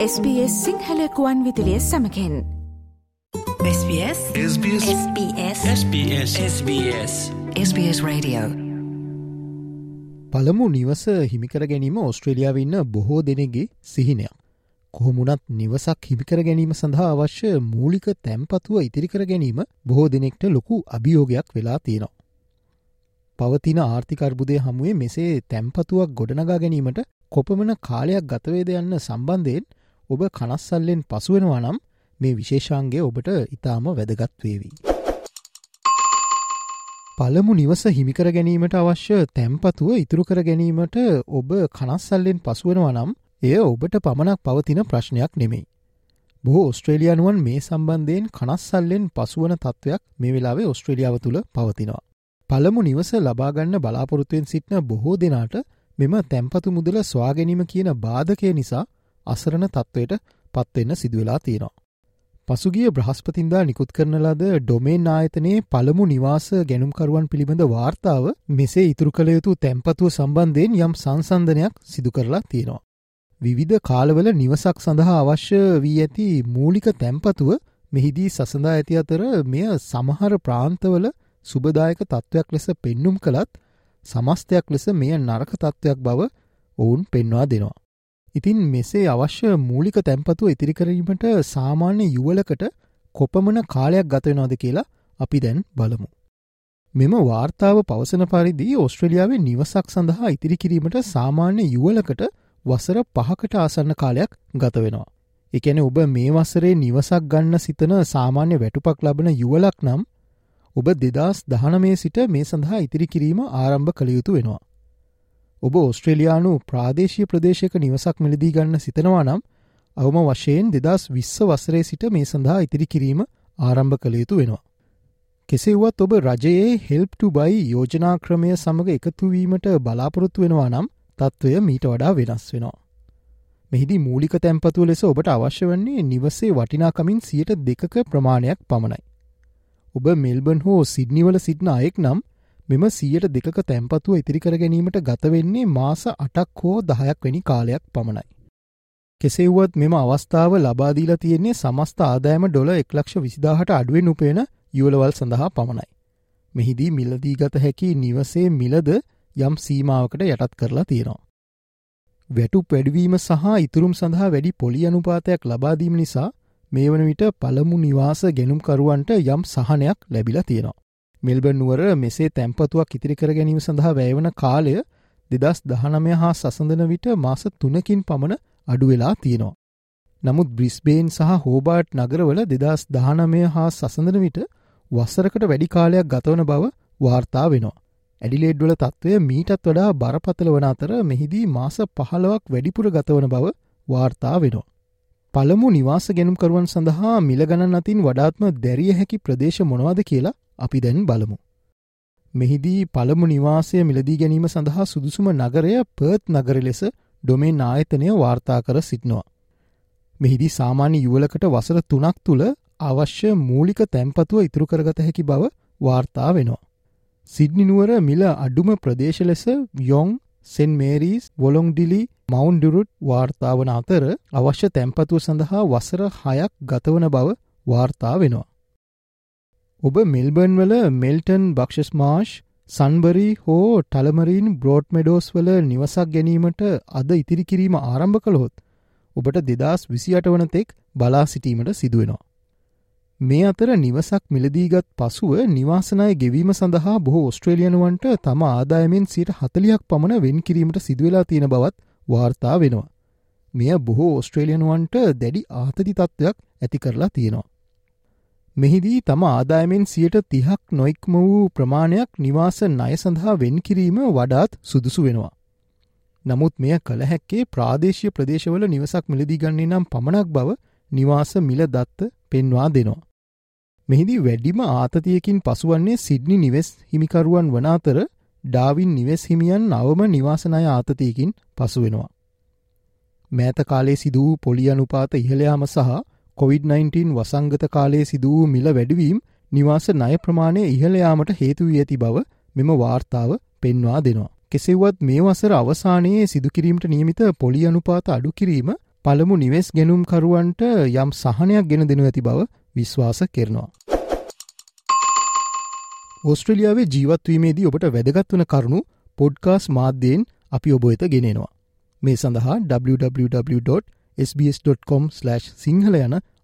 SBS සිංහලකුවන් විදිලිය සමකෙන්. SBS SBS SBS SBS SBS SBS Radio. පළමු නිවස හිමිකර ගැනීම ඔස්ට්‍රේලියාව ඉන්න බොහෝ දෙනෙගේ සිහිනයක්. කොහොමුණත් නිවසක් හිමිකර ගැනීම සඳහා අවශ්‍ය මූලික තැම්පතුව ඉතිරිකර ගැනීම බොහෝ දෙනෙක්ට ලොකු අභියෝගයක් වෙලා තියෙනවා. පවතින ආර්ථිකර්බුදය හමුවේ මෙසේ තැම්පතුවක් ගොඩනගා ගැනීමට කොපමන කාලයක් ගතවේද යන්න සම්බන්ධයෙන් ඔබ කනස්සල්ලෙන් පසුවෙනවා නම් මේ විශේෂාන්ගේ ඔබට ඉතාම වැදගත්වේවී. පළමු නිවස හිමිකර ගැනීමට අවශ්‍ය තැම්පතුව ඉතුරු කර ගැනීමට ඔබ කනස්සල්ලෙන් පසුවනවා නම් එය ඔබට පමණක් පවතින ප්‍රශ්නයක් නෙමෙයි. බොහෝ ඔස්ට්‍රේලියනුවන් මේ සම්බන්ධයෙන් කනස්සල්ලෙන් පසුවන තත්ත්වයක් මේ වෙලාවේ ඔස්ට්‍රේලියාව තුළ පවතිනවා. පළමු නිවස ලබාගන්න බලාපොරොත්තුවෙන් සිටින බොහෝ දෙනාට මෙම තැම්පතු මුදල ස්වාගැනීම කියන බාධකය නිසා අසරණ තත්ත්වයට පත්වෙන්න සිදුවෙලා තියෙනවා. පසුගිය බ්‍රහස්පතින්දා නිකුත් කරන ලද ඩොමේන් ආයතනයේ පළමු නිවාස ගැනුම්කරුවන් පිළිබඳ වාර්තාව මෙසේ ඉතුරු කළ යුතු තැම්පතුව සම්බන්ධයෙන් යම් සංසන්ධනයක් සිදු කරලා තියෙනවා. විවිධ කාලවල නිවසක් සඳහා අවශ්‍ය වී ඇති මූලික තැම්පතුව මෙහිදී සසඳා ඇති අතර මෙය සමහර ප්‍රාන්තවල සුබදායක තත්ත්වයක් ලෙස පෙන්නුම් කළත් සමස්තයක් ලෙස මෙය නරක තත්ත්වයක් බව ඔවුන් පෙන්වා දෙනවා. ඉතින් මෙසේ අවශ්‍ය මූලික තැන්පතුව ඉතිරිකරීමට සාමාන්‍ය යුවලකට කොපමන කාලයක් ගතවෙනවාද කියලා අපි දැන් බලමු. මෙම වාර්තාව පවසන පරිදි ඔස්ට්‍රලියාවේ නිවසක් සඳහා ඉතිරි කිරීමට සාමාන්‍ය යුවලකට වසර පහකට ආසන්න කාලයක් ගතවෙනවා. එකැන ඔබ මේ වසරේ නිවසක් ගන්න සිතන සාමාන්‍ය වැටුපක් ලබන යුවලක් නම් ඔබ දෙදස් දහනමේ සිට මේ සඳහා ඉතිරි කිරීම ආරම්භ කළ යුතු වෙනවා. ඔබ ඔස්ට්‍රේලයානු ප්‍රාදේශය ප්‍රදේශක නිවසක් මිලදී ගන්න සිතනවා නම් අවම වශයෙන් දෙදස් විශ්ස වසරේ සිට මේ සඳහා ඉතිරි කිරීම ආරම්භ කළ යුතු වෙනවා. කෙසෙව්වත් ඔබ රජයේ හෙල්ප්ටු බයි යෝජනාක්‍රමය සමඟ එකතුවීමට බලාපොරොත්තු වෙනවා නම් තත්ත්වය මීට වඩා වෙනස් වෙනවා. මෙහිදි මූලික තැන්පතුව ලෙස ඔබට අවශ්‍ය වන්නේ නිවසේ වටිනාකමින් සියට දෙකක ප්‍රමාණයක් පමණයි. ඔබ මෙල්බන් හෝ සිඩ්නිවල සිටින අයෙක් නම් මෙම සියට දෙක තැන්පතුව ඉතිරිකර ගැනීමට ගතවෙන්නේ මාස අටක් හෝ දහයක් වැනි කාලයක් පමණයි. කෙසෙව්වත් මෙම අවස්ථාව ලබාදීලා තියෙන්නේ සමස්ත ආදායම ඩොල එක්ලක්ෂ විසිදාහට අඩුවෙන් උපේන යුවලවල් සඳහා පමණයි. මෙහිදී මිලදී ගත හැකි නිවසේ මිලද යම් සීමාවකට යටත් කරලා තියෙනවා. වැටු පැඩවීම සහ ඉතුරුම් සඳහා වැඩි පොලි අනුපාතයක් ලබාදීම නිසා මේ වන විට පළමු නිවාස ගැනුම්කරුවන්ට යම් සහනයක් ලැබිලා තියෙනවා. මෙල්බන් නුවර මෙසේ තැම්පතුවක් ඉතිරි කර ගැනීම සඳහා වැෑවන කාලය දෙදස් දහනමය හා සසඳන විට මාස තුනකින් පමණ අඩුවෙලා තියෙනවා. නමුත් බ්‍රිස්බේන් සහ හෝබාට් නගරවල දෙදස් දහනමය හා සසඳන විට වස්සරකට වැඩි කාලයක් ගතවන බව වාර්තා වෙනවා. ඇඩිලේඩ්වල තත්ත්වය මීටත් වඩා බරපතල වන අතර මෙහිදී මාස පහලවක් වැඩිපුර ගතවන බව වාර්තා වෙනවා. පළමු නිවාස ගැනුම්කරුවන් සඳහා මිලගණන් අතින් වඩාත්ම දැරිය හැකි ප්‍රදේශ මොනවාද කියලා අපි දැන් බලමු. මෙහිදී පළමු නිවාසය මිලදී ගැනීම සඳහා සුදුසුම නගරය පර්ත් නගර ලෙස ඩොමේ නායතනය වාර්තා කර සිටිනවා. මෙහිදී සාමාන්‍ය යුවලකට වසර තුනක් තුළ අවශ්‍ය මූලික තැන්පතුව ඉතුරු කරගත හැකි බව වාර්තා වෙනවා. සිඩ්නිනුවර මිල අඩුම ප්‍රදේශ ලෙස යොං සෙන් මේරීස් වොලොංඩිලි මවුන්ඩුරුට් වාර්තාවන අතර අවශ්‍ය තැන්පතුව සඳහා වසර හයක් ගතවන බව වාර්තා වෙනවා. ඔබ මෙල්බර්න් වල මෙල්ටන් බක්ෂස් මාර්ෂ් සන්බරි හෝ ටලමරීන් බ්‍රෝඩ් මෙඩෝස් වල නිවසක් ගැනීමට අද ඉතිරි කිරීම ආරම්භ කළහොත් ඔබට දෙදස් විසියට වනතෙක් බලා සිටීමට සිදුවෙනවා. මේ අතර නිවසක් මිලදීගත් පසුව නිවාසනය ගෙවීම සඳහා බොහෝ ඔස්ට්‍රේලියනුවන්ට තම ආදායමෙන් සිට හතලියක් පමණ වෙන් කිරීමට සිදුවෙලා තියෙන බවත් වාර්තා වෙනවා. මෙය බොහෝ ඔස්ට්‍රේලියනුවන්ට දැඩි ආතති තත්ත්වයක් ඇති කරලා තියෙනවා. මෙහිදී තම ආදායමෙන් සියට තිහක් නොයික්ම වූ ප්‍රමාණයක් නිවාස ණය සඳහා වෙන් කිරීම වඩාත් සුදුසු වෙනවා. නමුත් මෙය කළ හැක්කේ ප්‍රාදේශය ප්‍රදේශවල නිවසක් මිලදිගන්නේ නම් පමණක් බව නිවාස මිල දත්ත පෙන්වා දෙනවා. මෙහිදී වැඩිම ආතතියකින් පසුවන්නේ සිඩ්නි නිවෙස් හිමිකරුවන් වන අතර ඩාවින් නිවෙස් හිමියන් අවම නිවාසනය ආතතියකින් පසුවෙනවා. මෑත කාලේ සිදුවූ පොලි අනුපාත ඉහළයාම සහ COොVID-19 වසංගත කාලයේ සිදුවූ මිල වැඩවීම් නිවාස ණය ප්‍රමාණය ඉහළයාමට හේතුවී ඇති බව මෙම වාර්තාව පෙන්වා දෙනවා. කෙසෙව්වත් මේ වසර අවසානයේ සිදුකිරීමට නියමිත පොලි අනුපාත අඩු කිරීම පළමු නිවෙස් ගෙනුම්කරුවන්ට යම් සහනයක් ගෙන දෙනු ඇති බව විශ්වාස කරනවා. ඔස්ට්‍රලියාවේ ජීවත්වීමේදී ඔබට වැදගත්වන කරුණු පොඩ්කාස් මාධ්‍යයෙන් අපි ඔබ වෙත ගෙනෙනවා. මේ සඳහා www.sbs.com/ සිංහල යන